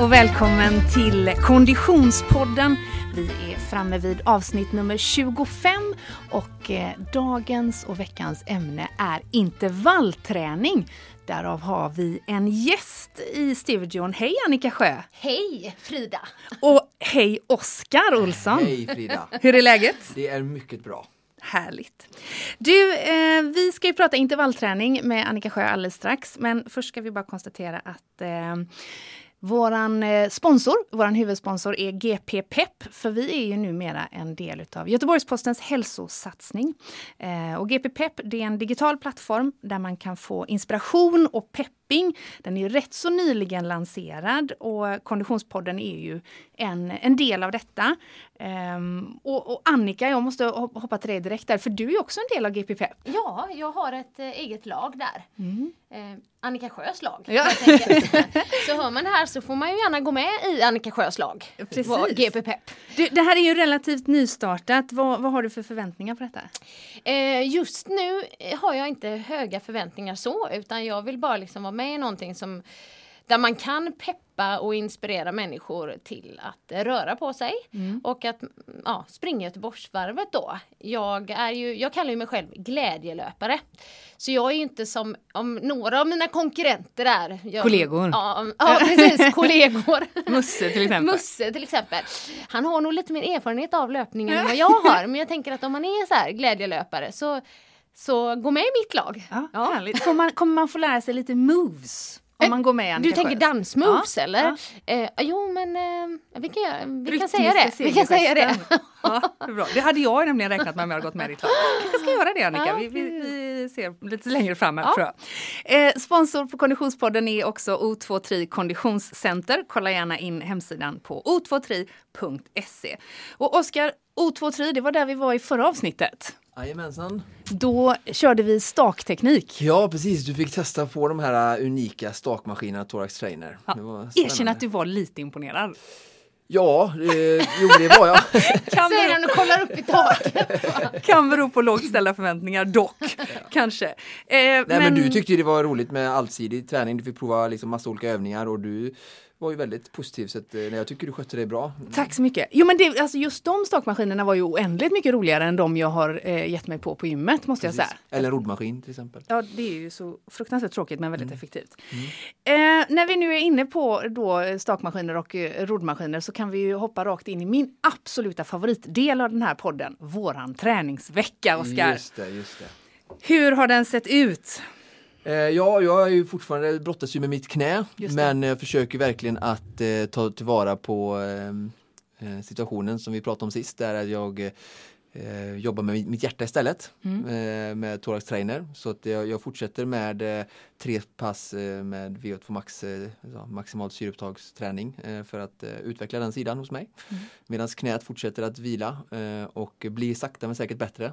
och välkommen till Konditionspodden. Vi är framme vid avsnitt nummer 25 och eh, dagens och veckans ämne är intervallträning. Därav har vi en gäst i studion. Hej Annika Sjö! Hej Frida! Och hej Oskar Olsson! Hej Frida! Hur är läget? Det är mycket bra. Härligt. Du, eh, vi ska ju prata intervallträning med Annika Sjö alldeles strax. Men först ska vi bara konstatera att eh, Våran eh, sponsor, våran huvudsponsor är GP Pep, för vi är ju numera en del av Göteborgs-Postens hälsosatsning. Eh, och GP Pep det är en digital plattform där man kan få inspiration och pepping. Den är rätt så nyligen lanserad och Konditionspodden är ju en, en del av detta. Um, och, och, Annika, jag måste hoppa till dig direkt där, för du är också en del av GP Pep. Ja, jag har ett eh, eget lag där. Mm. Eh, Annika Sjös lag. Ja. så hör man det här så får man ju gärna gå med i Annika Sjös lag. Precis. GP Pep. Du, det här är ju relativt nystartat. Vad, vad har du för förväntningar på detta? Eh, just nu har jag inte höga förväntningar så, utan jag vill bara liksom vara med i någonting som där man kan peppa och inspirera människor till att röra på sig mm. och att ja, springa Göteborgsvarvet då. Jag, är ju, jag kallar ju mig själv glädjelöpare. Så jag är ju inte som om några av mina konkurrenter är. Jag, kollegor. Ja, ja precis, kollegor. Musse till exempel. Musse till exempel. Han har nog lite mer erfarenhet av löpningen än vad jag har. Men jag tänker att om man är så här glädjelöpare så, så gå med i mitt lag. Ja, ja. Får man, kommer man få lära sig lite moves? Om man går med Du tänker dansmoves ja, eller? Ja. Eh, jo men eh, vi, kan, vi kan säga det. Vi kan säga det. ja, det, bra. det hade jag nämligen räknat med om jag hade gått med i ditt lag. kanske ska göra det Annika. Vi, vi, vi, ser lite längre fram här tror jag. Eh, sponsor på Konditionspodden är också O23 Konditionscenter. Kolla gärna in hemsidan på o23.se. Och Oskar, O23 det var där vi var i förra avsnittet. Jajamensan. Då körde vi stakteknik. Ja precis, du fick testa på de här uh, unika stakmaskinerna Thorax Trainer. Ja. Erkänn att du var lite imponerad. Ja, eh, jo det var jag. kan Säger han och kollar upp i taket. kan bero på lågt ställda förväntningar dock, kanske. Eh, Nej men... men... du tyckte det var roligt med allsidig träning, du fick prova liksom massa olika övningar och du var ju väldigt positiv så att, eh, jag tycker du skötte det bra. Tack så mycket. Jo men det, alltså just de stakmaskinerna var ju oändligt mycket roligare än de jag har eh, gett mig på på gymmet måste Precis. jag säga. Eller roddmaskin till exempel. Ja det är ju så fruktansvärt tråkigt men väldigt mm. effektivt. Mm. Eh, när vi nu är inne på då stakmaskiner och eh, roddmaskiner så kan vi ju hoppa rakt in i min absoluta favoritdel av den här podden, våran träningsvecka Oskar. Just det, just det. Hur har den sett ut? Eh, ja, jag är ju fortfarande brottas ju med mitt knä men jag försöker verkligen att eh, ta tillvara på ehm, eh, situationen som vi pratade om sist där jag eh, jobbar med mitt hjärta istället mm. eh, med Thorax Trainer. Så att jag, jag fortsätter med eh, tre pass eh, med VO2 Max eh, maximalt syreupptagsträning eh, för att utveckla den sidan hos mig. Mm. Medan knät fortsätter att vila och blir sakta men säkert bättre.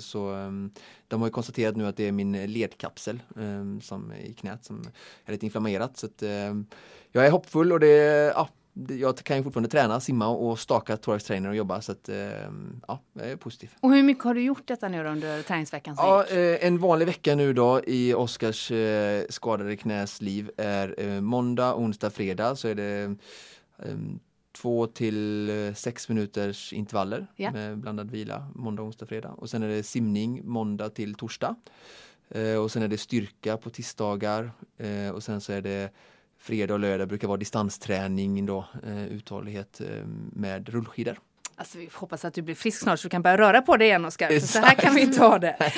så ehm, de har konstaterat nu att det är min ledkapsel ehm, som i knät som är lite inflammerat. Så att, ehm, jag är hoppfull och det, ja, jag kan ju fortfarande träna, simma och staka thorax trainer och jobba så att ehm, ja, jag är positiv. Och hur mycket har du gjort detta nu under träningsveckan? Ja, eh, en vanlig vecka nu då i Oskars eh, skadade knäs liv är eh, måndag, onsdag, fredag så är det ehm, två till sex minuters intervaller ja. med blandad vila måndag, onsdag, fredag. Och sen är det simning måndag till torsdag. och sen är det styrka på tisdagar och sen så är det fredag och lördag brukar vara distansträning då, eh, uthållighet eh, med rullskidor. Alltså vi hoppas att du blir frisk snart så du kan börja röra på dig igen Oskar. Så här kan vi inte ha det.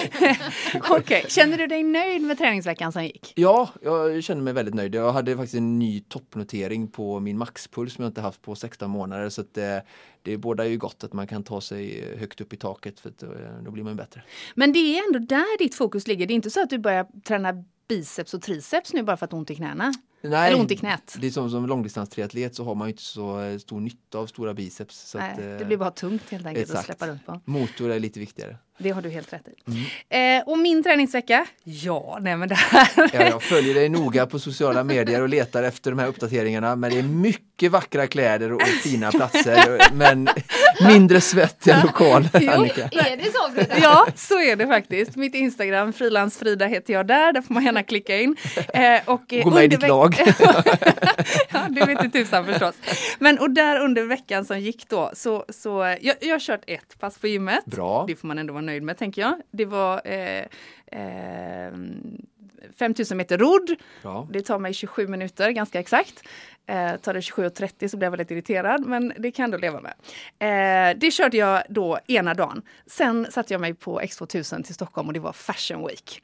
Okay. känner du dig nöjd med träningsveckan som gick? Ja, jag känner mig väldigt nöjd. Jag hade faktiskt en ny toppnotering på min maxpuls som jag inte haft på 16 månader. Så det, det båda ju gott att man kan ta sig högt upp i taket för då, då blir man bättre. Men det är ändå där ditt fokus ligger. Det är inte så att du börjar träna biceps och triceps nu bara för att ont i knäna? Nej, Eller ont i knät? Det är som, som långdistanstriatlet så har man inte så stor nytta av stora biceps. Så Nej, att, det blir bara tungt helt enkelt exakt. att släppa runt på. Motor är lite viktigare. Det har du helt rätt i. Mm. Eh, och min träningsvecka? Ja, nej men det här. ja, jag följer dig noga på sociala medier och letar efter de här uppdateringarna. Men det är mycket vackra kläder och fina platser. men mindre svettiga lokaler, jo, Annika. Är det så Frida? Ja, så är det faktiskt. Mitt Instagram, frilansfrida heter jag där. Där får man gärna klicka in. Eh, och, Gå med i ditt lag. ja, det vet inte tusan förstås. Men och där under veckan som gick då så, så jag, jag har kört ett pass på gymmet. Bra. Det får man ändå vara nöjd med tänker jag. Det var eh, eh, 5000 meter rodd. Ja. Det tar mig 27 minuter ganska exakt. Eh, tar det 27.30 så blir jag väldigt irriterad, men det kan ändå leva med. Eh, det körde jag då ena dagen. Sen satte jag mig på X2000 till Stockholm och det var Fashion Week.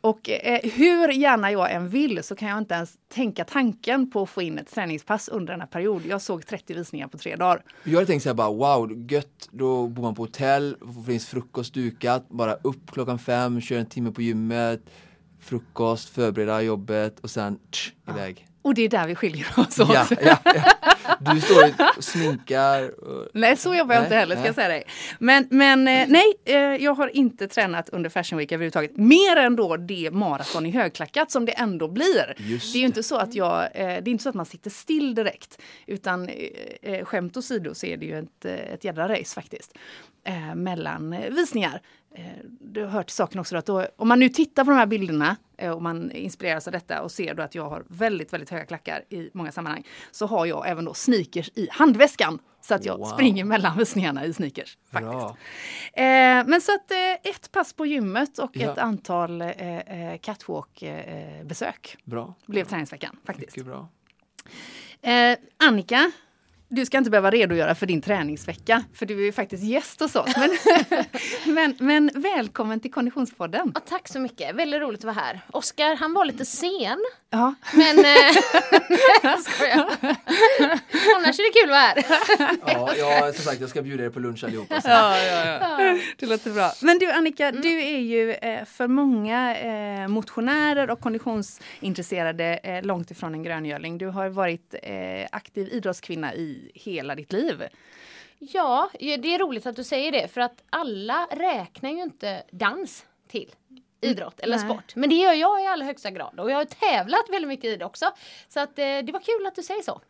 Och eh, hur gärna jag än vill så kan jag inte ens tänka tanken på att få in ett träningspass under den här perioden. Jag såg 30 visningar på tre dagar. Jag hade tänkt så här bara wow, gött, då bor man på hotell, finns frukost dukat, bara upp klockan fem, kör en timme på gymmet, frukost, förbereda jobbet och sen tsch, iväg. Och det är där vi skiljer oss åt. Ja, ja, ja. Du står och sminkar. Och... Nej, så jobbar jag nej, inte heller ska jag säga dig. Men, men eh, nej, eh, jag har inte tränat under Fashion Week överhuvudtaget. Mer än då det maraton i högklackat som det ändå blir. Just det är ju inte så att jag, eh, det är inte så att man sitter still direkt. Utan skämt åsido så är det ju ett, ett jädra race faktiskt. Mellan visningar. Eh, du har hört saken också att då, om man nu tittar på de här bilderna eh, och man inspireras av detta och ser då att jag har väldigt, väldigt höga klackar i många sammanhang så har jag även då sneakers i handväskan. Så att jag wow. springer mellan visningarna i sneakers. faktiskt. Eh, men så att eh, ett pass på gymmet och ja. ett antal eh, catwalk-besök bra. blev träningsveckan. faktiskt. Mycket bra. Annika, du ska inte behöva redogöra för din träningsvecka, för du är ju faktiskt gäst hos oss. Men, men, men välkommen till Konditionspodden! Ja, tack så mycket, väldigt roligt att vara här. Oskar, han var lite sen. Ja. Men... Eh, jag skojar. Annars är det kul att vara här. ja, ja, som sagt, jag ska bjuda er på lunch allihopa. Ja, ja, ja. Det låter bra. Men du Annika, mm. du är ju eh, för många eh, motionärer och konditionsintresserade eh, långt ifrån en gröngöling. Du har varit eh, aktiv idrottskvinna i hela ditt liv. Ja, det är roligt att du säger det för att alla räknar ju inte dans till idrott eller Nej. sport. Men det gör jag i allra högsta grad och jag har tävlat väldigt mycket i det också. Så att eh, det var kul att du säger så.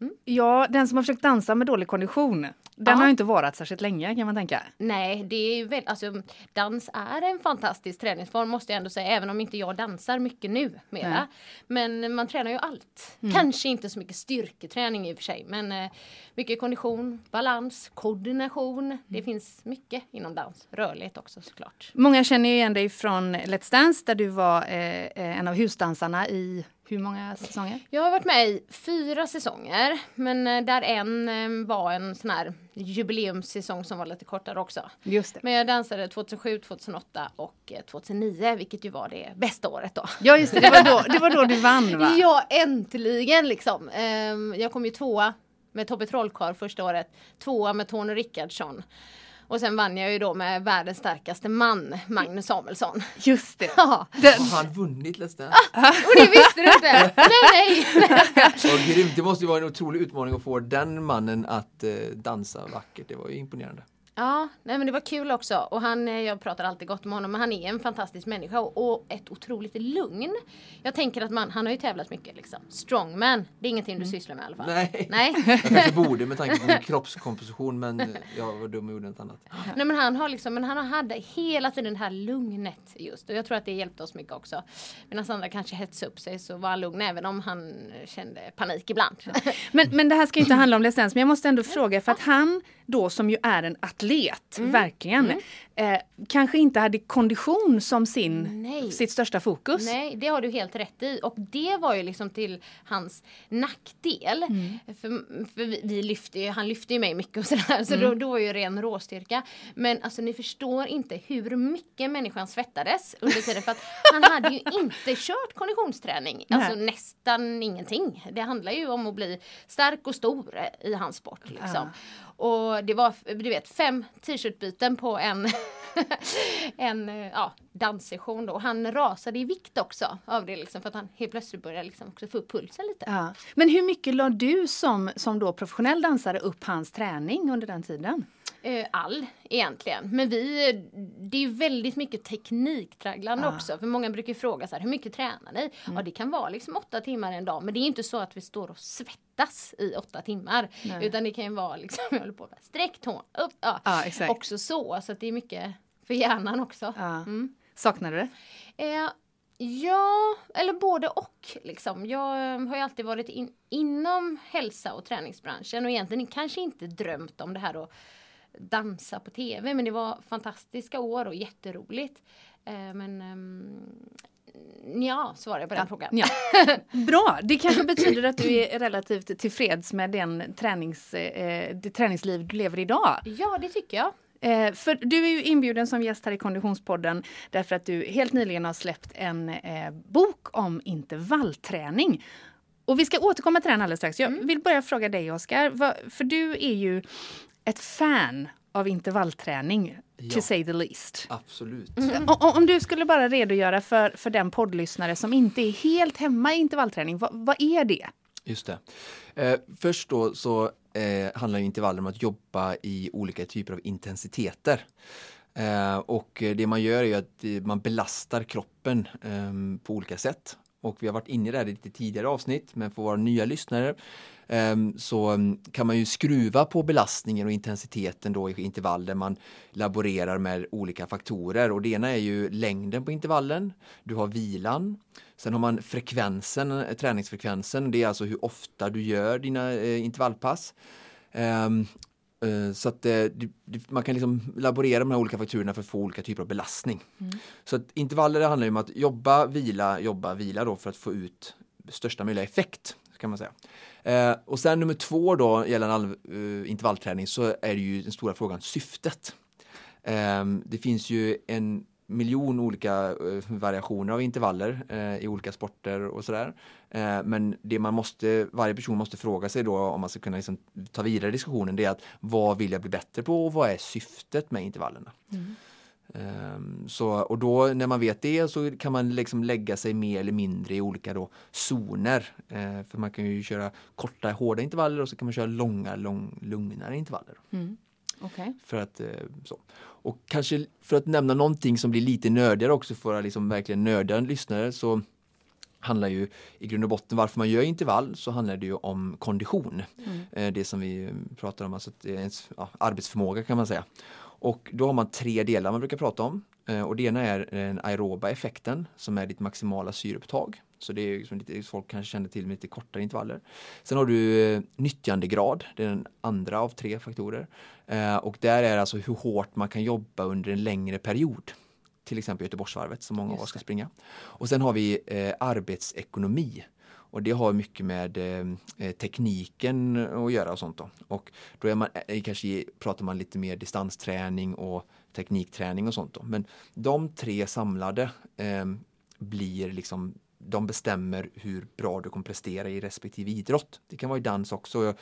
Mm. Ja, den som har försökt dansa med dålig kondition, den ja. har inte varit särskilt länge kan man tänka. Nej, det är väl, alltså, dans är en fantastisk träningsform måste jag ändå säga, även om inte jag dansar mycket nu mera. Men man tränar ju allt. Mm. Kanske inte så mycket styrketräning i och för sig, men eh, mycket kondition, balans, koordination. Mm. Det finns mycket inom dans. Rörlighet också såklart. Många känner ju igen dig från Let's Dance där du var eh, eh en av husdansarna i hur många säsonger? Jag har varit med i fyra säsonger, men eh, där en eh, var en sån här jubileumssäsong som var lite kortare också. Just det. Men jag dansade 2007, 2008 och 2009, eh, vilket ju var det bästa året då. Ja, just det. Det var då, det var då du vann, va? Ja, äntligen liksom. Ehm, jag kom ju tvåa med Tobbe Trollkarl första året, tvåa med Tony Rickardsson. Och sen vann jag ju då med världens starkaste man, Magnus Samuelsson. Just det. Ja. Har han vunnit Let's Dance? Ah, och det visste du inte! nej, nej! oh, grymt. Det måste ju vara en otrolig utmaning att få den mannen att eh, dansa vackert. Det var ju imponerande. Ja, nej men det var kul också och han, eh, jag pratar alltid gott om honom, men han är en fantastisk människa och, och ett otroligt lugn. Jag tänker att man, han har ju tävlat mycket liksom. Strongman, det är ingenting du mm. sysslar med i alla fall. Nej, nej. jag kanske borde med tanke på min kroppskomposition men jag var dum och gjorde något annat. Nej men han har liksom, men han hade hela tiden det här lugnet just och jag tror att det hjälpte oss mycket också. Medan andra kanske hetsade upp sig så var han lugn även om han kände panik ibland. Men, men det här ska inte handla om licens men jag måste ändå fråga för att han då som ju är en atlet, mm. verkligen, mm. Eh, kanske inte hade kondition som sin, sitt största fokus. Nej, det har du helt rätt i. Och det var ju liksom till hans nackdel. Mm. För, för vi, vi lyfte han lyfte ju mig mycket och sådär, så då, mm. då var ju ren råstyrka. Men alltså ni förstår inte hur mycket människan svettades under tiden för att han hade ju inte kört konditionsträning. Alltså Nej. nästan ingenting. Det handlar ju om att bli stark och stor i hans sport liksom. Ja. Och det var, du vet, fem t-shirtbyten på en, en eh, ja, danssession då. Han rasade i vikt också av det liksom för att han helt plötsligt började liksom också få upp pulsen lite. Ja. Men hur mycket la du som, som då professionell dansare upp hans träning under den tiden? Eh, all egentligen. Men vi, det är väldigt mycket tekniktragglande Ah. också. För många brukar fråga så här, hur mycket tränar ni? Mm. Ja det kan vara liksom åtta timmar en dag. Men det är inte så att vi står och svettas i åtta timmar. Nej. Utan det kan ju vara liksom, jag håller på med sträck tån, upp, ja. Ja, exakt. Också så. Så att det är mycket för hjärnan också. Ja. Mm. Saknar du det? Eh, ja, eller både och. Liksom. Jag eh, har ju alltid varit in, inom hälsa och träningsbranschen och egentligen kanske inte drömt om det här att dansa på tv. Men det var fantastiska år och jätteroligt. Eh, men um, ja, svarar jag på den frågan. Ja. Bra, det kanske betyder att du är relativt tillfreds med den tränings, eh, det träningsliv du lever idag. Ja, det tycker jag. Eh, för du är ju inbjuden som gäst här i Konditionspodden därför att du helt nyligen har släppt en eh, bok om intervallträning. Och vi ska återkomma till den alldeles strax. Jag vill börja fråga dig Oskar, för du är ju ett fan av intervallträning, Ja. to say the least. Absolut. O- o- Om du skulle bara redogöra för, för den poddlyssnare som inte är helt hemma i intervallträning, vad, vad är det? Just det. Eh, först då så eh, handlar intervaller om att jobba i olika typer av intensiteter. Eh, och det man gör är att eh, man belastar kroppen eh, på olika sätt. Och vi har varit inne i det här lite tidigare avsnitt, men för våra nya lyssnare så mm, kan man ju skruva på belastningen och intensiteten då i intervaller. Man laborerar med olika faktorer och det ena är ju längden på intervallen. Du har vilan. Sen har man frekvensen, eh, träningsfrekvensen. Det är alltså hur ofta du gör dina eh, intervallpass. Ehm, eh, så att man kan liksom laborera med de här olika faktorerna för att få olika typer av belastning. Så att intervaller handlar om att jobba, vila, jobba, vila då för att få ut största möjliga effekt. Kan man säga. Eh, och sen nummer två då gällande all, eh, intervallträning så är det ju den stora frågan syftet. Eh, det finns ju en miljon olika eh, variationer av intervaller eh, i olika sporter och sådär. Eh, men det man måste, varje person måste fråga sig då om man ska kunna liksom ta vidare diskussionen det är att vad vill jag bli bättre på och vad är syftet med intervallerna? Mm. Så, och då när man vet det så kan man liksom lägga sig mer eller mindre i olika då zoner. Eh, för man kan ju köra korta hårda intervaller och så kan man köra långa lång, lugnare intervaller. Okej. För att, eh, så. Och kanske för att nämna någonting som blir lite nördigare också för våra liksom verkligen nördiga lyssnare så handlar ju i grund och botten varför man gör intervall så handlar det ju om kondition. Eh, Det som vi pratar om, alltså att ens ja, arbetsförmåga kan man säga. Och då har man tre delar man brukar prata om. Eh, Och det ena är den aeroba effekten som är ditt maximala syreupptag. Så det är liksom lite, folk kanske känner till med lite kortare intervaller. Sen har du eh, nyttjandegrad, det är den andra av tre faktorer. Eh, och där är alltså hur hårt man kan jobba under en längre period. Till exempel Göteborgsvarvet som många av oss ska springa. Och sen har vi eh, arbetsekonomi. Och det har mycket med eh, eh, tekniken att göra och sånt då. Och då är man, eh, kanske pratar man lite mer distansträning och teknikträning och sånt då. Men de tre samlade eh, blir liksom de bestämmer hur bra du kommer prestera i respektive idrott. Det kan vara i dans också. Jag,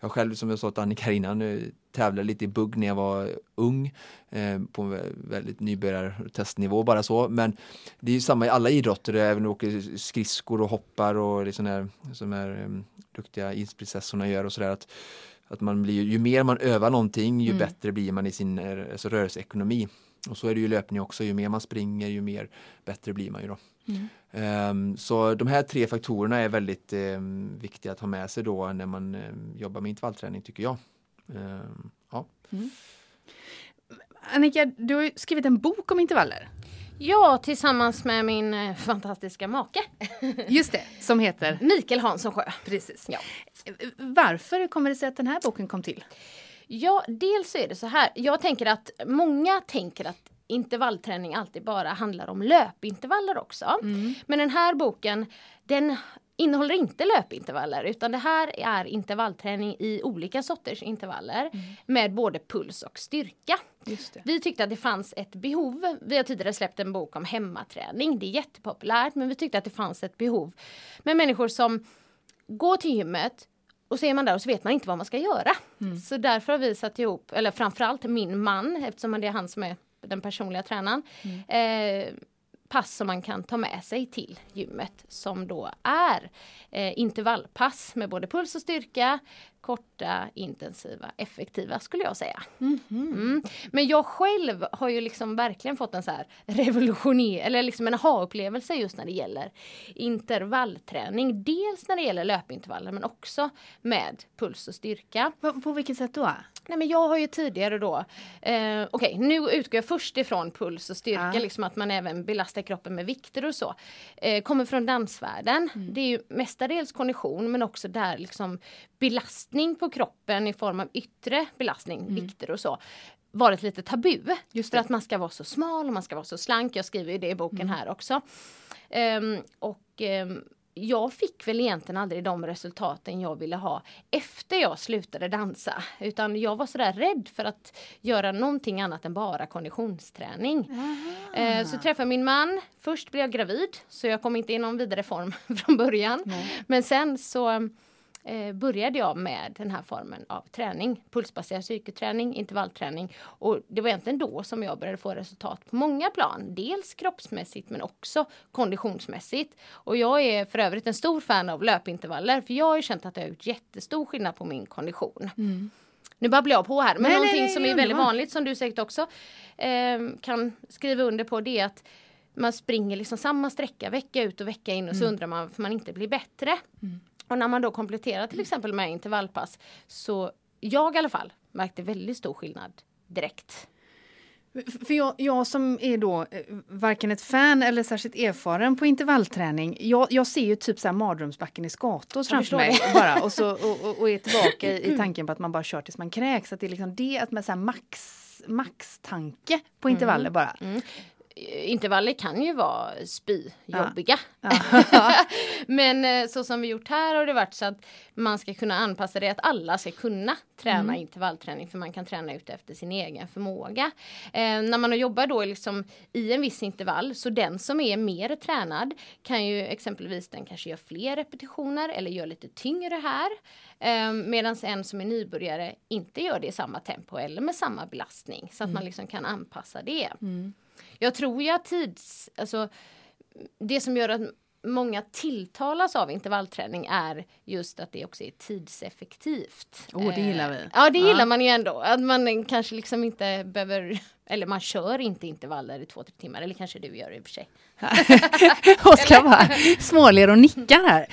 jag själv, som jag sa till Annika innan, tävlade lite i bugg när jag var ung eh, på en väldigt nybörjartestnivå bara så. Men det är ju samma i alla idrotter, även åker skridskor och hoppar och liksom här, som är um, duktiga isprinsessorna gör och sådär. Att, att man blir, ju mer man övar någonting, ju Mm. bättre blir man i sin eh, alltså rörelseekonomi. Och så är det ju löpning också, ju mer man springer, ju mer bättre blir man ju då. Mm. Så de här tre faktorerna är väldigt ehm, viktiga att ha med sig då när man ehm, jobbar med intervallträning tycker jag. Ja. Annika, du har skrivit en bok om intervaller. Ja, tillsammans med min eh, fantastiska make Just det, som heter... Mikael Hansson Sjö. Precis. Ja. Varför kommer det sig att den här boken kom till? Ja, dels så är det så här. Jag tänker att många tänker att intervallträning alltid bara handlar om löpintervaller också. Men den här boken, den innehåller inte löpintervaller utan det här är intervallträning i olika sorters intervaller med både puls och styrka. Vi tyckte att det fanns ett behov. Vi har tidigare släppt en bok om hemmaträning. Det är jättepopulärt men vi tyckte att det fanns ett behov med människor som går till gymmet och så är man där och så vet man inte vad man ska göra. Så därför har vi satt ihop, eller framförallt min man eftersom det är han som är den personliga tränaren. Eh, pass som man kan ta med sig till gymmet som då är eh, intervallpass med både puls och styrka korta, intensiva, effektiva skulle jag säga. Mm. Men jag själv har ju liksom verkligen fått en så här revolutioner eller liksom en aha-upplevelse just när det gäller intervallträning. Dels när det gäller löpintervaller men också med puls och styrka. På, på vilket sätt då? Nej men jag har ju tidigare då, eh, okej okay, nu utgår jag först ifrån puls och styrka, ja. liksom att man även belastar kroppen med vikter och så. Eh, kommer från dansvärlden, mm. det är ju mestadels kondition men också där liksom belastning på kroppen i form av yttre belastning, mm. vikter och så varit lite tabu. Just för att man ska vara så smal och man ska vara så slank. Jag skriver ju det i boken mm. här också. Um, och um, jag fick väl egentligen aldrig de resultaten jag ville ha efter jag slutade dansa. Utan jag var sådär rädd för att göra någonting annat än bara konditionsträning. Eh, så träffade min man. Först blev jag gravid så jag kom inte i någon vidare form från början. Nej. Men sen så eh, började jag med den här formen av träning. Pulsbaserad styrketräning, intervallträning. Och det var egentligen då som jag började få resultat på många plan. Dels kroppsmässigt men också konditionsmässigt. Och jag är för övrigt en stor fan av löpintervaller för jag har ju känt att det har gjort jättestor skillnad på min kondition. Mm. Nu babblar jag på här, men nej, någonting nej, som är väldigt vanligt som du säkert också eh, kan skriva under på det är att man springer liksom samma sträcka vecka ut och vecka in och mm. så undrar man varför man inte blir bättre. Mm. Och när man då kompletterar till exempel med intervallpass så jag i alla fall märkte väldigt stor skillnad direkt. För jag, jag, som är då eh, varken ett fan eller särskilt erfaren på intervallträning, jag, jag ser ju typ så här mardrömsbacken i Skatås framför mig. Bara, och, så, och, och, är tillbaka i, i, tanken på att man bara kör tills man kräks. Att det är liksom det, att med så max max-tanke på intervaller mm. bara. Mm intervaller kan ju vara spyjobbiga. Ja. Ja. Men eh, så som vi gjort här har det varit så att man ska kunna anpassa det att alla ska kunna träna mm. intervallträning för man kan träna ut efter sin egen förmåga. Eh, när man jobbar då liksom i en viss intervall så den som är mer tränad kan ju exempelvis den kanske gör fler repetitioner eller gör lite tyngre här. Eh, Medan en som är nybörjare inte gör det i samma tempo eller med samma belastning så att mm. man liksom kan anpassa det. Mm. Jag tror ju att tids... Alltså, det som gör att många tilltalas av intervallträning är just att det också är tidseffektivt. Åh, oh, det gillar vi. Eh, ja, det gillar ja. man ju ändå. Att man kanske liksom inte behöver eller man kör inte intervaller i två, tre timmar. Eller kanske du gör det i och för sig. Oskar bara småler och nickar här.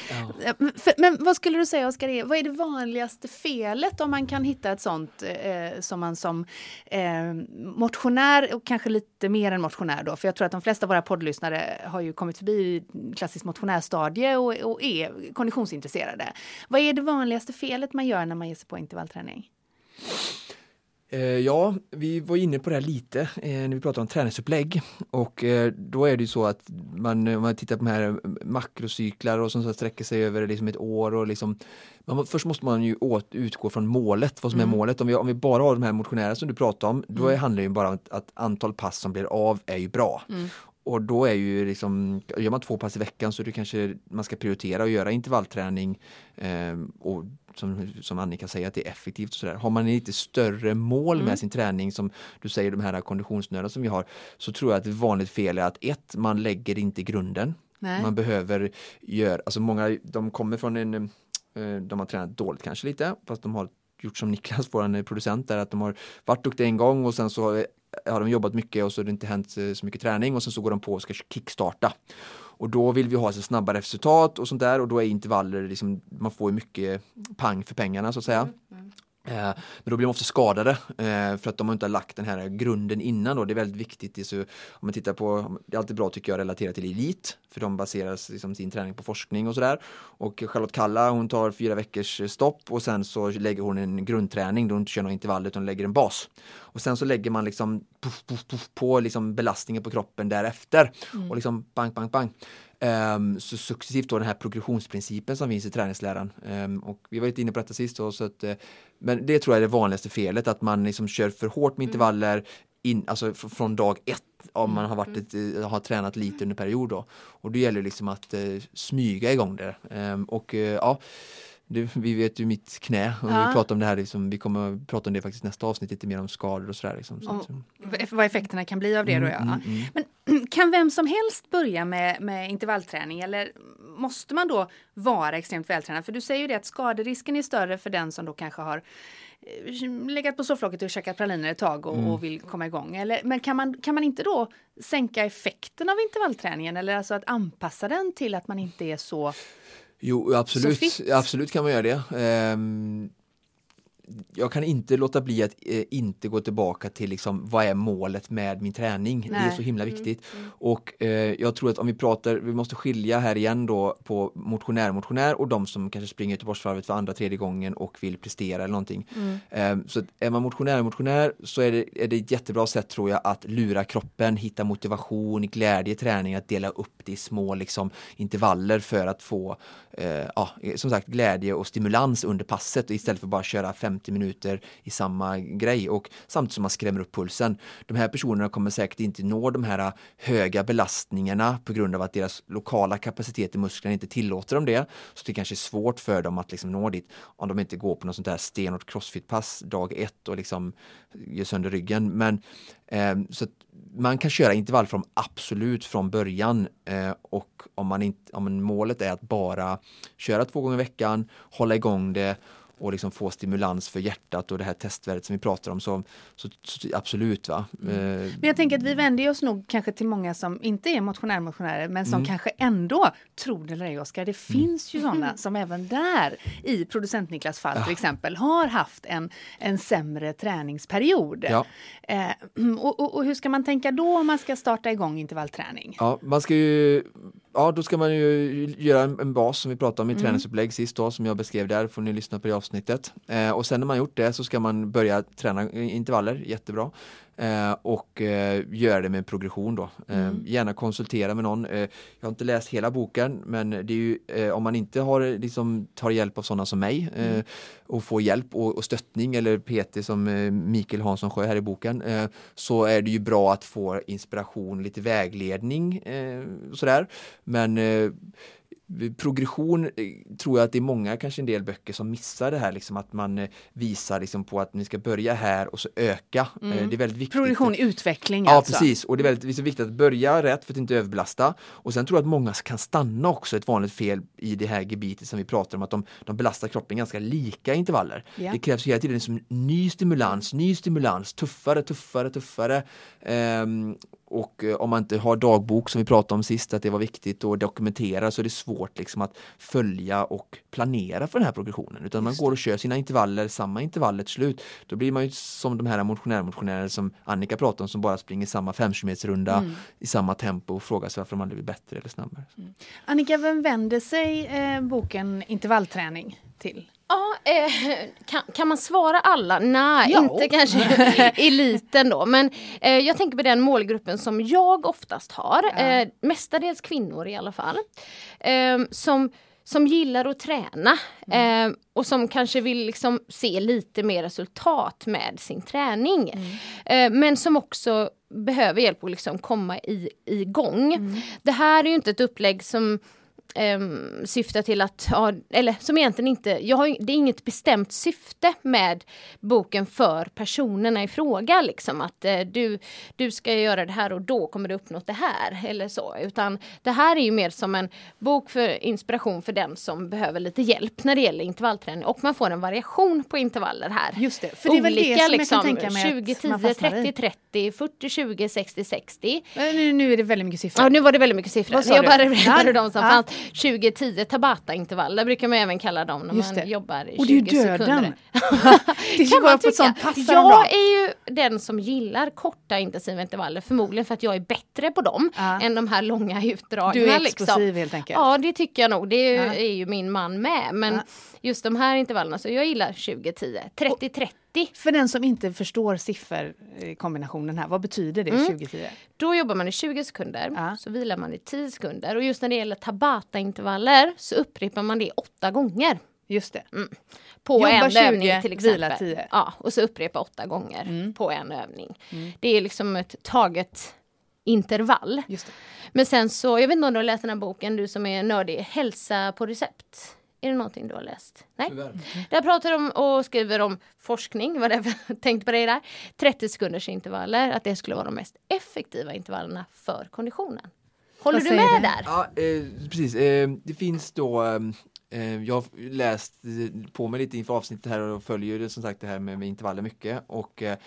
Ja. Men vad skulle du säga Oskar, vad är det vanligaste felet om man kan hitta ett sånt eh, som man som eh, motionär och kanske lite mer än motionär då, för jag tror att de flesta av våra poddlyssnare har ju kommit förbi klassiskt motionärstadie och, och är konditionsintresserade. Vad är det vanligaste felet man gör när man ger sig på intervallträning? Eh, ja, vi var inne på det här lite eh, när vi pratade om träningsupplägg och eh, då är det ju så att man, om man tittar på de här makrocyklar och som sträcker sig över liksom ett år och liksom man, Först måste man ju åt, utgå från målet, vad som mm. är målet. Om vi, om vi bara har de här motionärerna som du pratade om, då mm. handlar det bara om att, att antal pass som blir av är ju bra. Mm. Och då är ju liksom, gör man två pass i veckan så är det kanske man ska prioritera och göra intervallträning eh, och som, som Annika säger att det är effektivt. Och så där. Har man lite större mål mm. med sin träning som du säger de här konditionsnöda som vi har så tror jag att ett vanligt fel är att ett, man lägger inte grunden. Nej. Man behöver göra, alltså många de kommer från en, eh, de har tränat dåligt kanske lite fast de har gjort som Niklas, vår producent, där att de har varit duktiga en gång och sen så har de jobbat mycket och så har det inte hänt så mycket träning och sen så går de på och ska kickstarta. Och då vill vi ha så snabbare resultat och sånt där och då är intervaller, liksom, man får mycket pang för pengarna så att säga. Mm, mm men då blir de ofta skadade eh, för att de har inte lagt den här grunden innan. Då. Det är väldigt viktigt. Så om man tittar på, det är alltid bra tycker jag att relatera till elit för de baserar liksom sin träning på forskning och sådär. Och Charlotte Kalla hon tar fyra veckors stopp och sen så lägger hon en grundträning då hon inte kör några intervaller utan lägger en bas. Och sen så lägger man liksom puff, puff, puff, på liksom belastningen på kroppen därefter mm. och liksom bang, bang, bang. Um, så successivt då den här progressionsprincipen som finns i träningsläran. Um, och vi var lite inne på detta sist. Då, så att, uh, men det tror jag är det vanligaste felet, att man liksom kör för hårt med mm. intervaller in, alltså från dag ett om man har, varit mm. ett, har tränat lite under period. Då. Och det gäller liksom att uh, smyga igång det. Um, och uh, ja du, vi vet ju mitt knä och ja. vi pratar om det här, liksom, vi kommer att prata om det faktiskt nästa avsnitt, lite mer om skador och sådär. Liksom, så, så. Vad effekterna kan bli av det mm, då ja. Mm, mm. Men kan vem som helst börja med, med intervallträning eller måste man då vara extremt vältränad? För du säger ju det att skaderisken är större för den som då kanske har eh, legat på sofflocket och käkat praliner ett tag och, mm. och, vill komma igång. Eller, men kan man, kan man inte då sänka effekten av intervallträningen eller alltså att anpassa den till att man inte är så Jo, absolut, absolut kan man göra det. Um, jag kan inte låta bli att eh, inte gå tillbaka till liksom, vad är målet med min träning. Nej. Det är så himla mm, viktigt. Mm, mm. Och eh, jag tror att om vi pratar, vi måste skilja här igen då på motionär, motionär och de som kanske springer Göteborgsvarvet för andra, tredje gången och vill prestera eller någonting. Mm. Eh, så är man motionär, motionär så är det, är det ett jättebra sätt tror jag att lura kroppen, hitta motivation, glädje i träning, att dela upp det i små liksom, intervaller för att få eh, ja, som sagt glädje och stimulans under passet istället för bara köra 50 minuter i samma grej och samtidigt som man skrämmer upp pulsen. De här personerna kommer säkert inte nå de här äh, höga belastningarna på grund av att deras lokala kapacitet i musklerna inte tillåter dem det. Så det kanske är svårt för dem att liksom nå dit om de inte går på något sånt där stenhårt crossfit-pass dag ett och liksom äh, gör sönder ryggen. Men eh, så man kan köra intervallform absolut från början eh, och om, man inte, om målet är att bara köra två gånger i veckan, hålla igång det och liksom få stimulans för hjärtat och det här testvärdet som vi pratar om så, så, så absolut. Va? Mm. Eh, men jag tänker att vi vänder oss nog kanske till många som inte är motionär-motionärer men som mm. kanske ändå, tror det eller ej Oskar, det mm. finns ju sådana som även där i producent-Niklas fall till exempel har haft en, en sämre träningsperiod. Ja. Eh, och, och, och, hur ska man tänka då om man ska starta igång intervallträning? Ja, man ska ju Ja, då ska man ju göra en, en bas som vi pratade om i mm. träningsupplägg sist då, som jag beskrev där, får ni lyssna på det avsnittet. Eh, och sen när man gjort det så ska man börja träna intervaller, jättebra. Eh, och eh, göra det med progression då. Eh, mm. Gärna konsultera med någon. Eh, jag har inte läst hela boken men det är ju eh, om man inte har, liksom, tar hjälp av sådana som mig mm. och får hjälp och, och, stöttning eller PT som Mikael Hansson Sjö här i boken så är det ju bra att få inspiration, lite vägledning sådär. Men progression eh, tror jag att det är många, kanske en del böcker som missar det här liksom att man eh, visar liksom på att ni ska börja här och så öka. Eh, mm. Det är väldigt viktigt. Progression, utveckling Ja alltså. precis och det är väldigt viktigt att börja rätt för att inte överbelasta. Och sen tror jag att många kan stanna också, ett vanligt fel i det här gebitet som vi pratar om att de, de belastar kroppen ganska lika intervaller. Yeah. Det krävs hela tiden liksom ny stimulans, ny stimulans, tuffare, tuffare, tuffare. Um, och om man inte har dagbok som vi pratade om sist, att det var viktigt att dokumentera, så är det svårt liksom att följa och planera för den här progressionen. Utan man går och kör sina intervaller, samma intervaller till slut. Då blir man ju som de här motionärmotionärer som Annika pratade om, som bara springer samma 5 runda mm. i samma tempo och frågar sig varför de aldrig blir bättre eller snabbare. Mm. Annika, vem vänder sig eh, boken Intervallträning till? Ja, eh, kan, kan, man svara alla? Nej, jo. inte kanske eliten då. Men eh, jag tänker på den målgruppen som jag oftast har. Ja. Eh, mestadels kvinnor i alla fall. Eh, som, som gillar att träna mm. eh, och som kanske vill liksom se lite mer resultat med sin träning. Mm. Eh, men som också behöver hjälp att liksom komma i, igång. Mm. Det här är ju inte ett upplägg som eh, syftar till att, ja, eller som egentligen inte, jag har, det är inget bestämt syfte med boken för personerna i fråga liksom att eh, du, du ska göra det här och då kommer du uppnå det här eller så utan det här är ju mer som en bok för inspiration för den som behöver lite hjälp när det gäller intervallträning och man får en variation på intervaller här. Just det, för det är väl det som liksom, jag kan tänka mig 20, 10, 30, 30, 40, 20, 60, 60. Nu, nu är det väldigt mycket siffror. Ja, nu var det väldigt mycket siffror. Jag bara räknade de som ja. fanns. 2010 Tabata-intervaller brukar man även kalla dem när man det. jobbar i 20 Och det är ju döden! sekunder. det kan man sånt Jag är ju den som gillar korta intensiva intervaller förmodligen för att jag är bättre på dem ja. än de här långa utdragna. Du är explosiv liksom. helt enkelt? Ja det tycker jag nog. Det är, ja. är ju min man med. Men. Just de här intervallerna, så jag gillar 2010. 30-30 för den som inte förstår sifferkombinationen här, vad betyder det mm. 2010? Då jobbar man i 20 sekunder, ja. så vilar man i 10 sekunder och just när det gäller Tabata-intervaller så upprepar man det åtta gånger. Just det. Mm. På Jobba en 20, övning till exempel. Vila 10. Ja, och så upprepa åtta gånger mm. på en övning. Mm. Det är liksom ett taget intervall. Men sen så, jag vet inte om du har läst den här boken, du som är nördig, Hälsa på recept. Är det någonting du har läst? Nej. Tyvärr. Där pratar de och skriver om forskning, vad det är tänkt på det där. 30 sekunders intervaller, att det skulle vara de mest effektiva intervallerna för konditionen. Håller du med du? där? Ja, eh, precis. Eh, det finns då eh, jag har läst eh, på mig lite inför avsnittet här och följer ju som sagt det här med, med intervaller mycket och eh,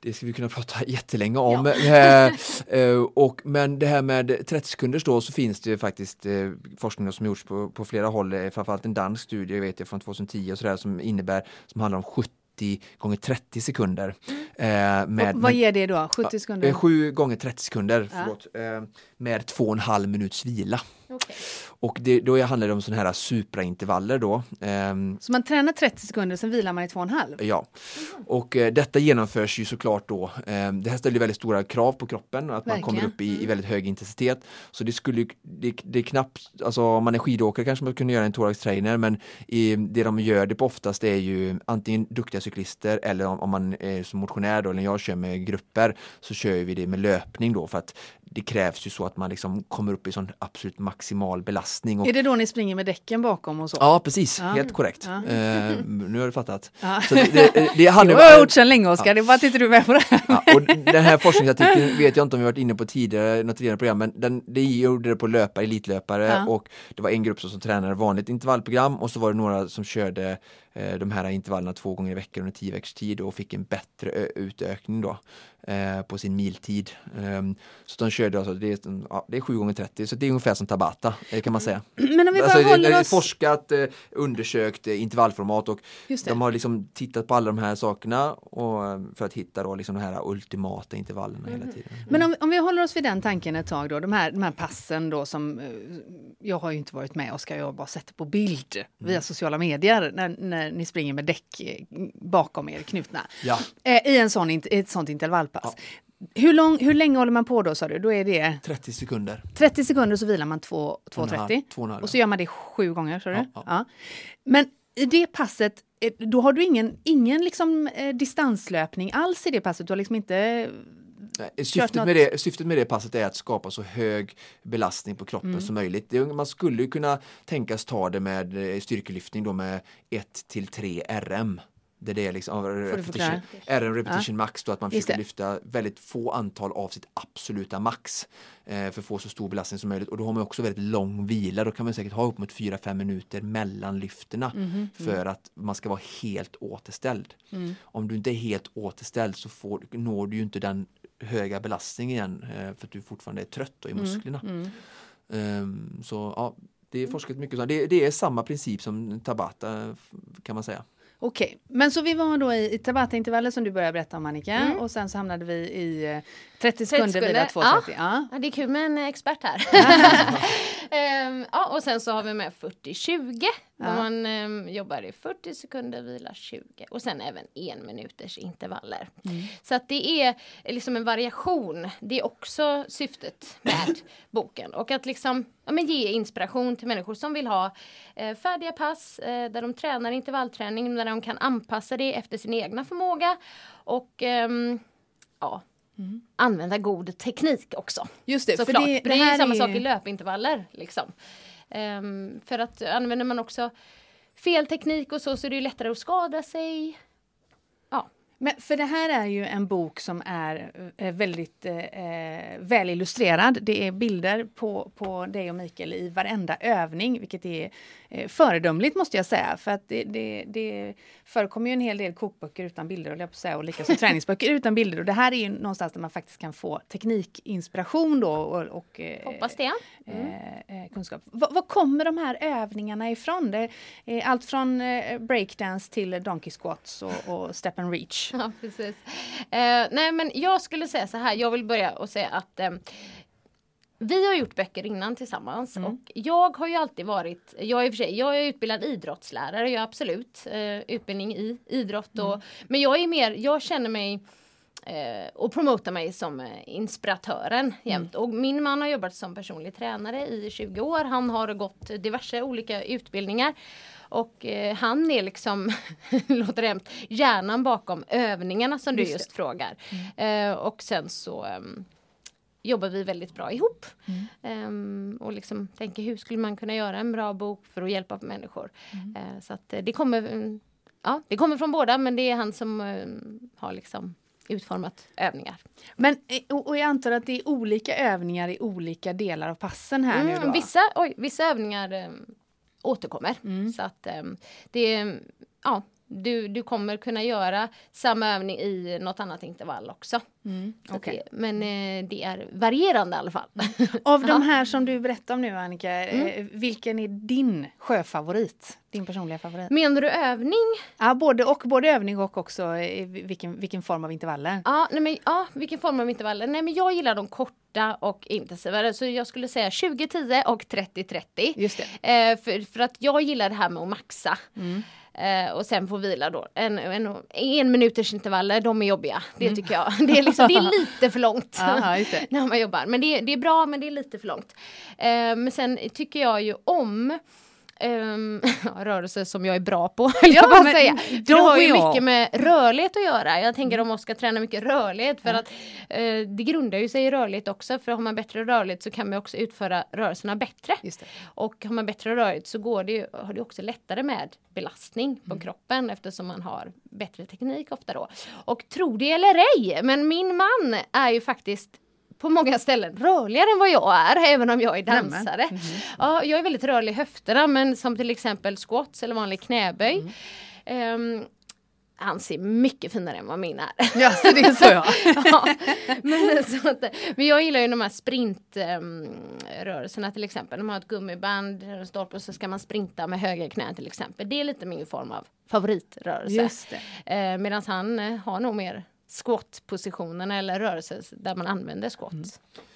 det ska vi kunna prata jättelänge om. Eh, eh, och, men det här med 30 sekunders då så finns det faktiskt eh, forskning som gjorts på, på flera håll, framförallt en dansk studie vet jag från 2010 och sådär som innebär, som handlar om 70 gånger 30 sekunder. Eh, med, Och vad ger det då? 70 sekunder? Eh, 7 gånger 30 sekunder, Ja. förlåt, eh, med två och en halv minuts vila. Okej. Och det, då handlar det om sådana här supraintervaller då. Ehm, Så man tränar 30 sekunder, sen vilar man i två och en halv? ja, och eh, detta genomförs ju såklart då. Eh, det här ställer väldigt stora krav på kroppen, att man Verkligen. kommer upp i, i Mm. väldigt hög intensitet. Så det skulle det, det är knappt, alltså om man är skidåkare kanske man kunde göra en thorax trainer men i, det de gör det på oftast är ju antingen duktiga cyklister eller om, om man är som motionär då, eller jag kör med grupper så kör vi det med löpning då för att det krävs ju så att man liksom kommer upp i sån absolut maximal belastning. Och, Är det då ni springer med däcken bakom och så? Ja precis, Ja. helt korrekt. Ja. Eh, nu har du fattat. Ja. Så det, det, det handlar har jag gjort sedan länge Oskar, det är bara att inte du är med på det här. Och den här forskningsartikeln vet jag inte om vi varit inne på tidigare, något tidigare program, men den, det gjorde det på löpare, elitlöpare och det var en grupp som, som tränade vanligt intervallprogram och så var det några som körde de här intervallerna två gånger i veckan under tio veckors tid och fick en bättre utökning då eh, på sin miltid. Ehm, så de körde alltså, det är, ja, det är 7 gånger 30 så det är ungefär som Tabata, eh, kan man säga. Men om vi bara Alltså, håller oss... forskat, eh, undersökt eh, intervallformat och de har liksom tittat på alla de här sakerna och, eh, för att hitta då liksom de här ultimata intervallerna hela tiden. Men om, om vi håller oss vid den tanken ett tag då, de här, de här passen då som, eh, jag har ju inte varit med Oskar, jag har bara sett det på bild Mm. via sociala medier när, när ni springer med däck eh, bakom er knutna. Ja. Eh, I en sån, int- ett sånt intervallpass. Hur, lång, hur länge håller man på då sa du? Då är det 30 sekunder. 30 sekunder så vilar man två- Två och en halv, 2.30 två och så gör man det sju gånger. du? Ja, ja. Men i det passet, eh, då har du ingen, ingen liksom, eh, distanslöpning alls i det passet? Du har liksom inte Nej, Kört Syftet med, det, syftet med det passet är att skapa så hög belastning på kroppen Mm. som möjligt. Man skulle kunna tänkas ta det med eh, styrkelyftning då med 1 till 3 RM. Det är liksom, ja, repetition. RM repetition max då att man försöker lyfta väldigt få antal av sitt absoluta max eh, för att få så stor belastning som möjligt och då har man också väldigt lång vila. Då kan man säkert ha upp mot 4-5 minuter mellan lyfterna Mhm, för att man ska vara helt återställd. Mm. Om du inte är helt återställd så får, når du ju inte den höga belastningen igen eh, för att du fortfarande är trött i Mm, musklerna. Ehm, så ja, det är forskat mycket. så. Det, det är samma princip som Tabata f- kan man säga. Okej, men så vi var då i, i Tabata-intervaller som du började berätta om Annika Mm. och sen så hamnade vi i eh, 30 sekunder sekunder, vila 2.30. Ja. Ja, det är kul med en expert här. Ehm, ja, och sen så har vi med 40-20. Ja. Man ehm, jobbar i 40 sekunder, vila 20. Och sen även en minuters intervaller. Så att det är liksom en variation. Det är också syftet med boken. Och att liksom ja, men ge inspiration till människor som vill ha eh, färdiga pass eh, där de tränar intervallträning, där de kan anpassa det efter sin egna förmåga. Och ehm, ja, använda god teknik också. Just det, Såklart. för det, det, är här ju samma är sak i löpintervaller. Liksom. Ehm, för att använder man också fel teknik och så, så är det lättare att skada sig. Men för det här är ju en bok som är eh, väldigt eh, eh, väl illustrerad. Det är bilder på, på dig och Mikael i varenda övning, vilket är eh, föredömligt måste jag säga. För att det, det, det förekommer ju en hel del kokböcker utan bilder, höll jag på säga, och likaså träningsböcker utan bilder. Och det här är ju någonstans där man faktiskt kan få teknikinspiration då och, och eh, hoppas det. Eh, eh, kunskap. Var kommer de här övningarna ifrån? Det är allt från eh, breakdance till donkey squats och, och step and reach. Ja, precis. Eh, nej, men jag skulle säga så här. Jag vill börja och säga att eh, vi har gjort böcker innan tillsammans Mm. och jag har ju alltid varit, jag är för sig, jag är utbildad idrottslärare, jag har absolut eh, utbildning i idrott och, men jag är mer, jag känner mig och promotar mig som eh, inspiratören jämt. Och min man har jobbat som personlig tränare i 20 år. Han har gått diverse olika utbildningar. Och eh, han är liksom, låter hemskt, hjärnan bakom övningarna som du Just just, frågar. Eh, och sen så ehm, jobbar vi väldigt bra ihop. Ehm, och liksom tänker hur skulle man kunna göra en bra bok för att hjälpa människor. Eh, så att eh, det kommer, mm, ja, det kommer från båda men det är han som eh, har liksom utformat övningar. Men och jag antar att det är olika övningar i olika delar av passen här mm, nu då? Vissa, oj, vissa övningar eh, återkommer. Mm. Så att eh, det, ja, du, du kommer kunna göra samma övning i något annat intervall också. Mm, okay. det, men eh, det är varierande i alla fall. Av de här som du berättar om nu Annika, mm. eh, vilken är din sjöfavorit? Din personliga favorit? Menar du övning? Ja, både och. Både övning och också eh, vilken, vilken form av intervaller. Ja, nej men, ja, vilken form av intervaller. Nej, men jag gillar de korta och intensiva. Så jag skulle säga 20-10 och 30-30. Just det. Eh, för, för att jag gillar det här med att maxa. Mm. Eh, och sen få vila då. En, en, en minuters intervaller, de är jobbiga. Det mm. tycker jag. Det är, liksom, det är lite för långt Aha, när man jobbar. Men det, det, är bra men det är lite för långt. Eh, men sen tycker jag ju om um, rörelse som jag är bra på. Ja, jag säga. det har ju mycket med rörlighet att göra. Jag tänker om man ska träna mycket rörlighet för att uh, det grundar ju sig i rörlighet också. För har man bättre rörlighet så kan man också utföra rörelserna bättre. Och har man bättre rörlighet så går det ju, har det också lättare med belastning på mm. kroppen eftersom man har bättre teknik ofta då. Och tro det eller ej, men min man är ju faktiskt på många ställen rörligare än vad jag är, även om jag är dansare. Mm. Ja, jag är väldigt rörlig i höfterna, men som till exempel squats eller vanlig knäböj. Mm. Um, han ser mycket finare än vad min är. Ja, så det är så ja. ja men, så att, men jag gillar ju de här sprintrörelserna um, till exempel. De har ett gummiband, en stolpe och så ska man sprinta med höga knän till exempel. Det är lite min form av favoritrörelse. Just det. Uh, Medan han uh, har nog mer squat-positionerna eller rörelser där man använder squats. Mm.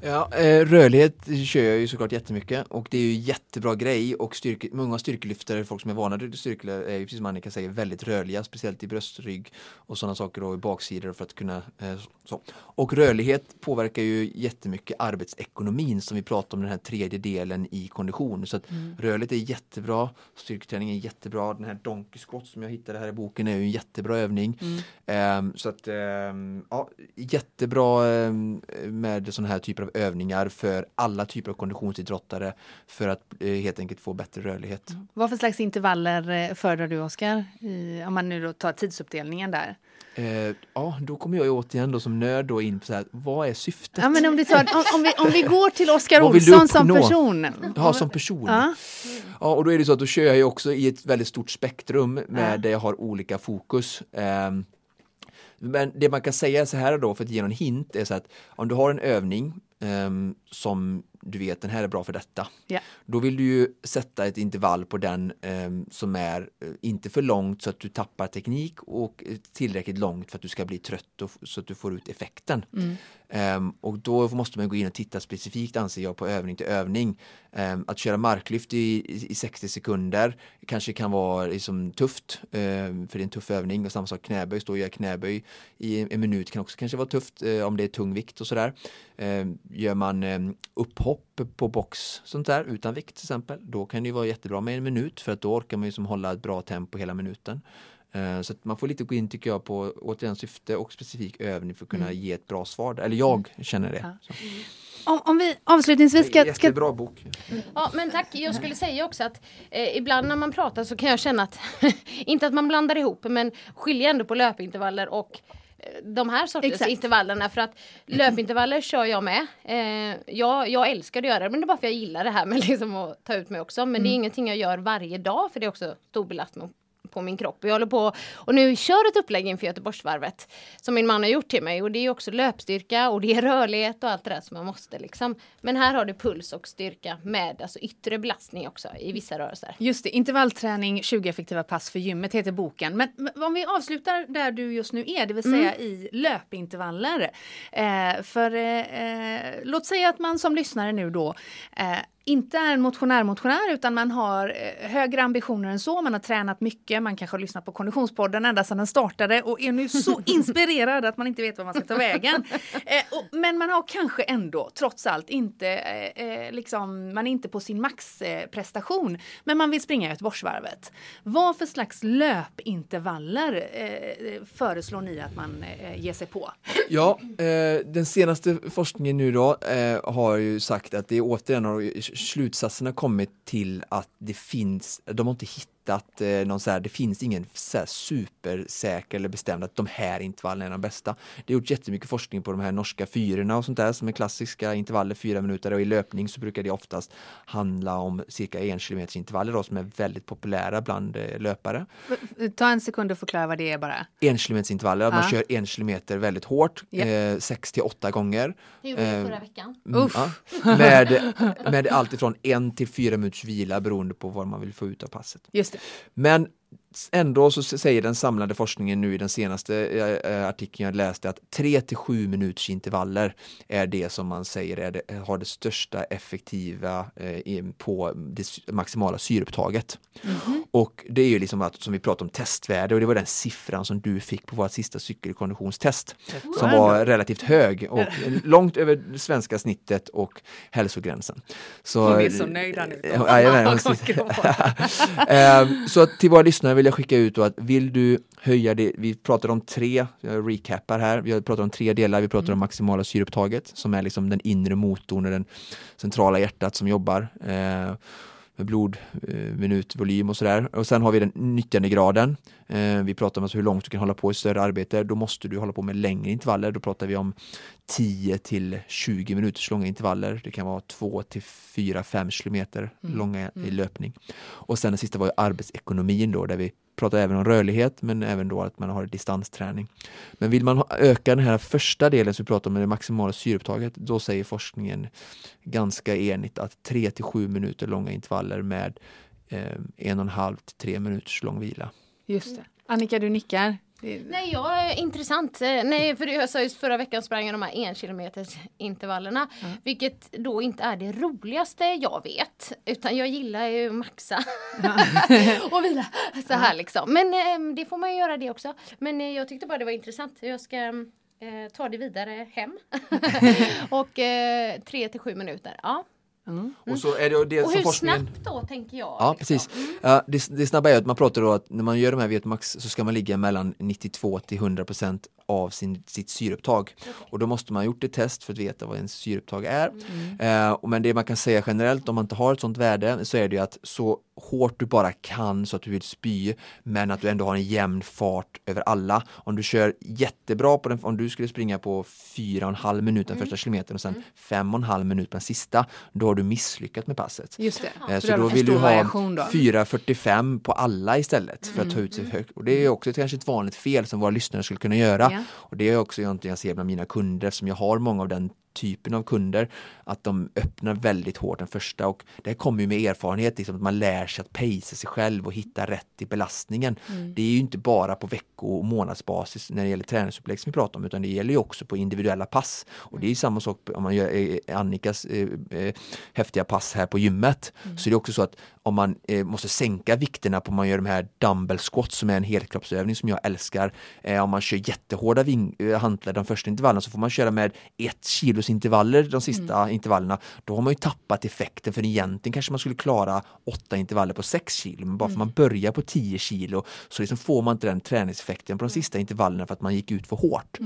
Ja, eh, rörlighet kör jag ju såklart jättemycket och det är ju jättebra grej och styrke, många styrkelyftare, folk som är vana vid styrkelyftare är ju precis som Annika säger väldigt rörliga, speciellt i bröstrygg och sådana saker och i baksidor för att kunna eh, så. Och rörlighet påverkar ju jättemycket arbetsekonomin som vi pratar om den här tredje delen i kondition. Så att mm. rörlighet är jättebra, styrketräning är jättebra, den här donkey squat som jag hittade här i boken är ju en jättebra övning. Mm. Um, så att um, ja, jättebra um, med sådana här typer av övningar för alla typer av konditionsidrottare för att uh, helt enkelt få bättre rörlighet. Mm. Vad för slags intervaller eh, föredrar du Oskar? Om man nu tar tidsuppdelningen där? Eh, ja, då kommer jag återigen då som nörd då in på så här, vad är syftet? Ja, men om, du tar, om, om, vi, om vi går till Oskar Olsson som person. Ja, som person. Ja. ja, och då är det så att då kör jag ju också i ett väldigt stort spektrum med ja. där jag har olika fokus. Eh, men det man kan säga så här då för att ge någon hint är så att om du har en övning eh, som du vet den här är bra för detta. Yeah. Då vill du ju sätta ett intervall på den eh, som är eh, inte för långt så att du tappar teknik och tillräckligt långt för att du ska bli trött och, så att du får ut effekten. Um, och då måste man gå in och titta specifikt anser jag på övning till övning. Um, att köra marklyft i, i, i, 60 sekunder kanske kan vara liksom tufft um, för det är en tuff övning och samma sak knäböj, stå och göra knäböj i en, en minut kan också kanske vara tufft uh, om det är tung vikt och sådär. gör man um, upphopp på box sånt där utan vikt till exempel då kan det vara jättebra med en minut för att då orkar man ju som hålla ett bra tempo hela minuten. Eh, så att man får lite gå in tycker jag på återigen syfte och specifik övning för att kunna mm. ge ett bra svar. Eller jag känner det. Ja. Om, om, vi avslutningsvis ska... Jättebra bok. Ja men tack. Jag skulle säga också att eh, ibland när man pratar så kan jag känna att, inte att man blandar ihop, men skiljer ändå på löpintervaller och eh, de här sortens Exakt. intervallerna för att löpintervaller kör jag med. Eh, jag, jag älskar att göra det men det är bara för att jag gillar det här med liksom att ta ut mig också. Men mm. det är mm. ingenting jag gör varje dag för det är också stor belastning på min kropp. Jag håller på och nu kör ett upplägg inför Göteborgsvarvet som min man har gjort till mig och det är också löpstyrka och det är rörlighet och allt det där som man måste liksom. Men här har du puls och styrka med alltså yttre belastning också i vissa rörelser. Just det, intervallträning 20 effektiva pass för gymmet heter boken. Men om vi avslutar där du just nu är, det vill säga mm. i löpintervaller. Eh, för eh, eh, låt säga att man som lyssnare nu då eh, inte är en motionär-motionär utan man har eh, högre ambitioner än så. Man har tränat mycket, man kanske har lyssnat på Konditionspodden ända sedan den startade och är nu så inspirerad att man inte vet var man ska ta vägen. Eh, och, men man har kanske ändå trots allt inte, eh, liksom, man är inte på sin maxprestation. men man vill springa Göteborgsvarvet. Vad för slags löpintervaller föreslår ni att man ger sig på? Ja, den senaste forskningen nu då har ju sagt att det är återigen slutsatserna kommit till att det finns, de har inte hittat hittat eh, någon så här, det finns ingen så här supersäker eller bestämd att de här intervallerna är de bästa. Det har gjort jättemycket forskning på de här norska fyrorna och sånt där som är klassiska intervaller, fyra minuter och i löpning så brukar det oftast handla om cirka en kilometers intervaller då, som är väldigt populära bland eh, löpare. Ta en sekund och förklara vad det är bara. En kilometers intervaller, att Ja. man kör en kilometer väldigt hårt, Ja. eh, sex till åtta gånger. Det gjorde jag Eh, förra veckan. Mm, Uff. ja. med, med allt ifrån en till fyra minuters vila beroende på vad man vill få ut av passet. Just det. Men ändå så säger den samlade forskningen nu i den senaste eh, artikeln jag läste att 3 till 7 minuters intervaller är det som man säger är det, har det största effektiva eh, på det maximala syreupptaget. Och det är ju liksom att, som vi pratade om testvärde och det var den siffran som du fick på vårt sista cykelkonditionstest som var relativt hög och långt över svenska snittet och hälsogränsen. Så, Hon är så nöjd nu. Ja, Ehm, så till våra lyssnare vill jag skicka ut då att vill du höja det, vi pratar om tre, jag recappar här, vi pratar om tre delar, vi pratar om maximala syreupptaget som är liksom den inre motorn och den centrala hjärtat som jobbar eh, med blod, eh, volym och sådär. Och sen har vi den nyttjandegraden. Eh, vi pratar om alltså hur långt du kan hålla på i större arbete. Då måste du hålla på med längre intervaller. Då pratar vi om 10 till 20 minuters långa intervaller. Det kan vara 2 till 4, 5 kilometer långa i löpning. Och sen den sista var ju arbetsekonomin då, där vi pratar även om rörlighet men även då att man har distansträning. Men vill man öka den här första delen som vi pratar om, med det maximala syreupptaget, då säger forskningen ganska enigt att 3 till 7 minuter långa intervaller med eh, en och en halv till tre minuters lång vila. Just det. Annika, du nickar. Det- Nej, ja, intressant. Eh, Nej, för jag sa ju förra veckan sprang jag de här en kilometers intervallerna. Vilket då inte är det roligaste jag vet. Utan jag gillar ju att maxa. och vila. Så här liksom. Men eh, det får man ju göra det också. Men eh, jag tyckte bara det var intressant. Jag ska eh, ta det vidare hem. och eh, tre till sju minuter. Ja. Mm. Och så är det, det Och hur forskningen snabbt då tänker jag. Ja, liksom. precis. Ja, det, det snabba är att man pratar då att när man gör de här VO2max så ska man ligga mellan 92 till 100 procent av sin, sitt syreupptag. Och då måste man ha gjort ett test för att veta vad ens syreupptag är. Eh, och men det man kan säga generellt om man inte har ett sånt värde så är det ju att så hårt du bara kan så att du vill spy men att du ändå har en jämn fart över alla. Om du kör jättebra på den, om du skulle springa på fyra och en halv minut den första kilometern och sen fem och en halv minut på den sista, då har du misslyckats med passet. Just det. Eh, Så då vill du ha variation då. 4,45 på alla istället för att ta ut sig högt. Och det är också ett, kanske ett vanligt fel som våra lyssnare skulle kunna göra. Och det är också någonting jag ser bland mina kunder eftersom jag har många av den typen av kunder att de öppnar väldigt hårt den första och det kommer ju med erfarenhet, liksom, att man lär sig att pacea sig själv och hitta rätt i belastningen. Mm. Det är ju inte bara på vecko och månadsbasis när det gäller träningsupplägg som vi pratar om utan det gäller ju också på individuella pass. Och det är ju samma sak om man gör eh, Annikas eh, eh, häftiga pass här på gymmet. Så det är också så att om man eh, måste sänka vikterna på om man gör de här dumbbell squats som är en helkroppsövning som jag älskar. Eh, om man kör jättehårda ving- hantlar de första intervallerna så får man köra med ett kilos intervaller de sista intervallerna. Då har man ju tappat effekten för egentligen kanske man skulle klara åtta intervaller på sex kilo men bara för man börjar på 10 kilo så liksom får man inte den träningseffekten på de sista intervallerna för att man gick ut för hårt.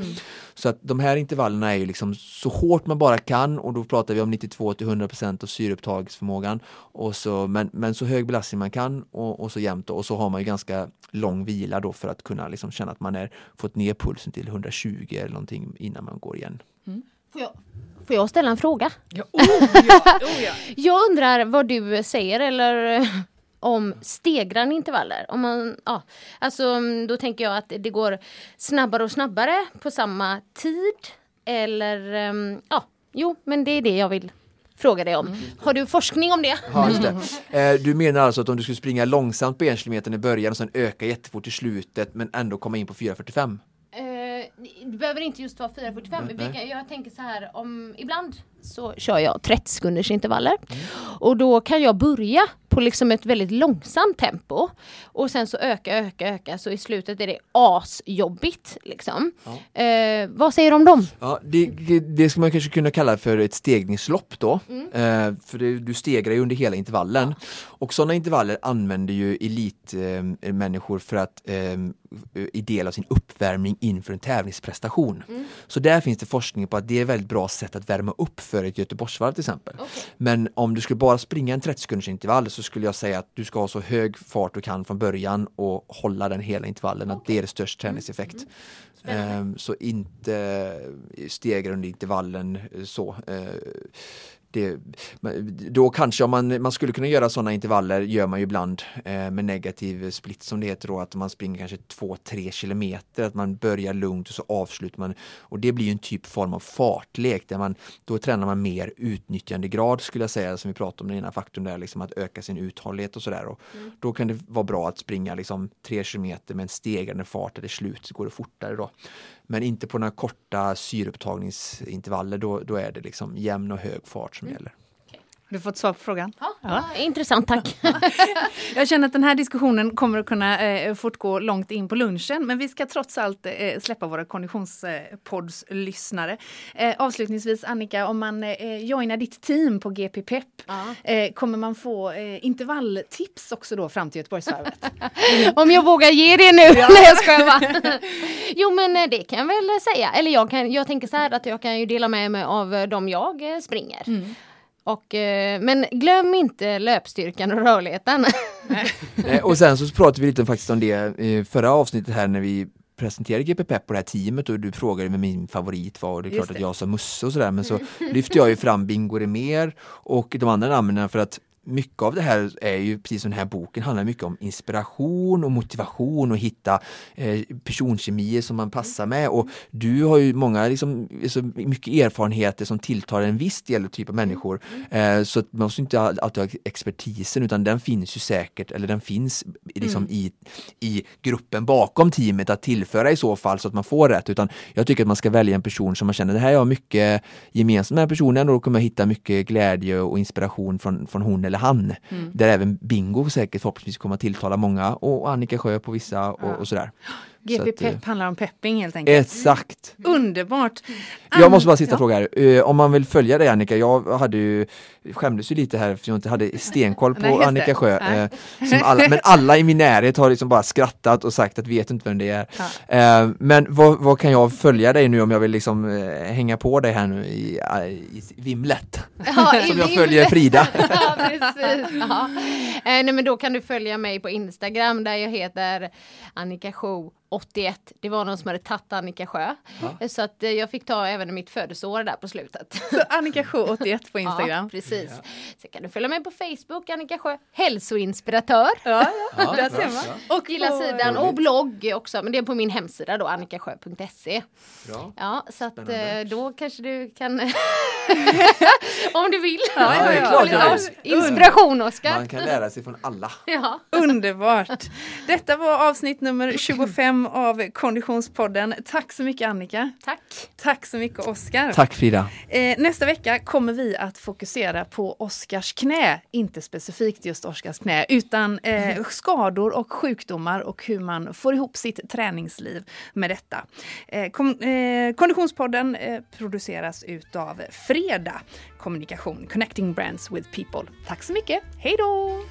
Så att de här intervallerna är ju liksom så hårt man bara kan och då pratar vi om 92 till 100 procent av syreupptagsförmågan. Och så, men, men så hög belastning man kan och, och så jämnt och så har man ju ganska lång vila då för att kunna liksom känna att man är fått ner pulsen till 120 eller någonting innan man går igen. Får, jag, får jag ställa en fråga? Ja, oh, ja, oh, ja. Jag undrar vad du säger eller om stegrande intervaller. Om man, ja, alltså, mm, då tänker jag att det går snabbare och snabbare på samma tid. Eller ehm, ja, jo, men det är det jag vill fråga dig om. Har du forskning om det? Ja, just det. Eh, Du menar alltså att om du skulle springa långsamt på en kilometer i början och sen öka jättefort i slutet men ändå komma in på 4.45? Det behöver inte just vara 4.45. Nej. Vilka- Jag tänker så här, om ibland så kör jag 30 sekunders intervaller. Och då kan jag börja på liksom ett väldigt långsamt tempo. Och sen så öka, öka, öka. Så i slutet är det asjobbigt. Liksom. Eh, vad säger du om dem? Ja, det, det ska man kanske kunna kalla för ett stegningslopp då. Eh, för det, du stegrar ju under hela intervallen. Och sådana intervaller använder ju elitmänniskor eh, för att eh, i del av sin uppvärmning inför en tävlingsprestation. Så där finns det forskning på att det är ett väldigt bra sätt att värma upp för ett Göteborgsvarv till exempel. Men om du skulle bara springa en 30 sekunders intervall så skulle jag säga att du ska ha så hög fart du kan från början och hålla den hela intervallen. Okay. Att det är det störst träningseffekt. Mm. Mm. Så inte stegra under intervallen så det, då kanske om man, man skulle kunna göra sådana intervaller gör man ju ibland eh, med negativ split som det heter då att man springer kanske 2-3 kilometer, att man börjar lugnt och så avslutar man och det blir en typ form av fartlek där man då tränar man mer utnyttjandegrad skulle jag säga som vi pratade om den ena faktorn där liksom att öka sin uthållighet och sådär. Mm. Då kan det vara bra att springa liksom 3 kilometer med en stegande fart där det slut går det fortare då. Men inte på några korta syreupptagningsintervaller, då, då är det liksom jämn och hög fart som mm. gäller. Har du fått svar på frågan? Ja, ja. intressant, tack. jag känner att den här diskussionen kommer att kunna eh, fortgå långt in på lunchen, men vi ska trots allt eh, släppa våra konditionspoddslyssnare. Eh, avslutningsvis Annika, om man eh, joinar ditt team på GP Pep, ja. eh, kommer man få eh, intervalltips också då fram till Göteborgsvarvet? om jag vågar ge det nu? Ja. Nej, jag skojar bara. jo, men eh, det kan jag väl säga. Eller jag, kan, jag tänker så här att jag kan ju dela med mig av eh, de jag springer. Mm. Och, eh, men glöm inte löpstyrkan och rörligheten. och sen så pratade vi lite faktiskt om det i förra avsnittet här när vi presenterade GPP på det här teamet och du frågade med min favorit var och det är klart det. att jag sa Musse och sådär men så lyfte jag ju fram Bingo Remer och de andra namnen för att mycket av det här är ju, precis som den här boken, handlar mycket om inspiration och motivation och hitta eh, personkemier som man passar med. Och du har ju många, liksom, så mycket erfarenheter som tilltar en viss del typ av människor. Eh, så man måste inte alltid ha expertisen utan den finns ju säkert, eller den finns liksom mm. i, i gruppen bakom teamet att tillföra i så fall så att man får rätt. Utan jag tycker att man ska välja en person som man känner, det här har mycket gemensamt med den här personen och då kommer jag hitta mycket glädje och inspiration från, från hon eller han. Mm. Där även Bingo säkert förhoppningsvis kommer att tilltala många och Annika Sjö på vissa och, och sådär. GP att, Pepp handlar om pepping helt enkelt. Exakt! Underbart! Jag måste bara sista ja. fråga här. Uh, om man vill följa dig Annika, jag hade ju skämdes ju lite här för jag inte hade stenkoll på Nej, Annika Sjö. Uh, alla, men alla i min närhet har liksom bara skrattat och sagt att vet inte vem det är. Ja. Uh, men vad, vad, kan jag följa dig nu om jag vill liksom hänga på dig här nu i, i vimlet? Ja, Som jag följer Frida. ja, precis. Ja. nej men då kan du följa mig på Instagram där jag heter Annika Show 81. Det var någon som hade tagit Annika Sjö. Ja. Så att eh, jag fick ta även mitt födelseår där på slutet. Så Annika Sjö 81 på Instagram. Ja, precis. Ja. Så kan du följa mig på Facebook, Annika Sjö, hälsoinspiratör. Ja, ja. där ser man. Och gilla sidan och blogg också, men det är på min hemsida då, annikasjö.se. Ja, så att Spännande. Eh, då kanske du kan om du vill. Ja, ja, ja, ja. Inspiration Oskar. Man kan lära sig från alla. Ja. Underbart. Detta var avsnitt nummer 25 av Konditionspodden. Tack så mycket Annika. Tack. Tack så mycket Oskar. Tack Frida. Eh, nästa vecka kommer vi att fokusera på Oskars knä. Inte specifikt just Oskars knä utan eh, skador och sjukdomar och hur man får ihop sitt träningsliv med detta. Eh, kom, Konditionspodden produceras utav Fredag Kommunikation, Connecting Brands with People. Tack så mycket. Hej då!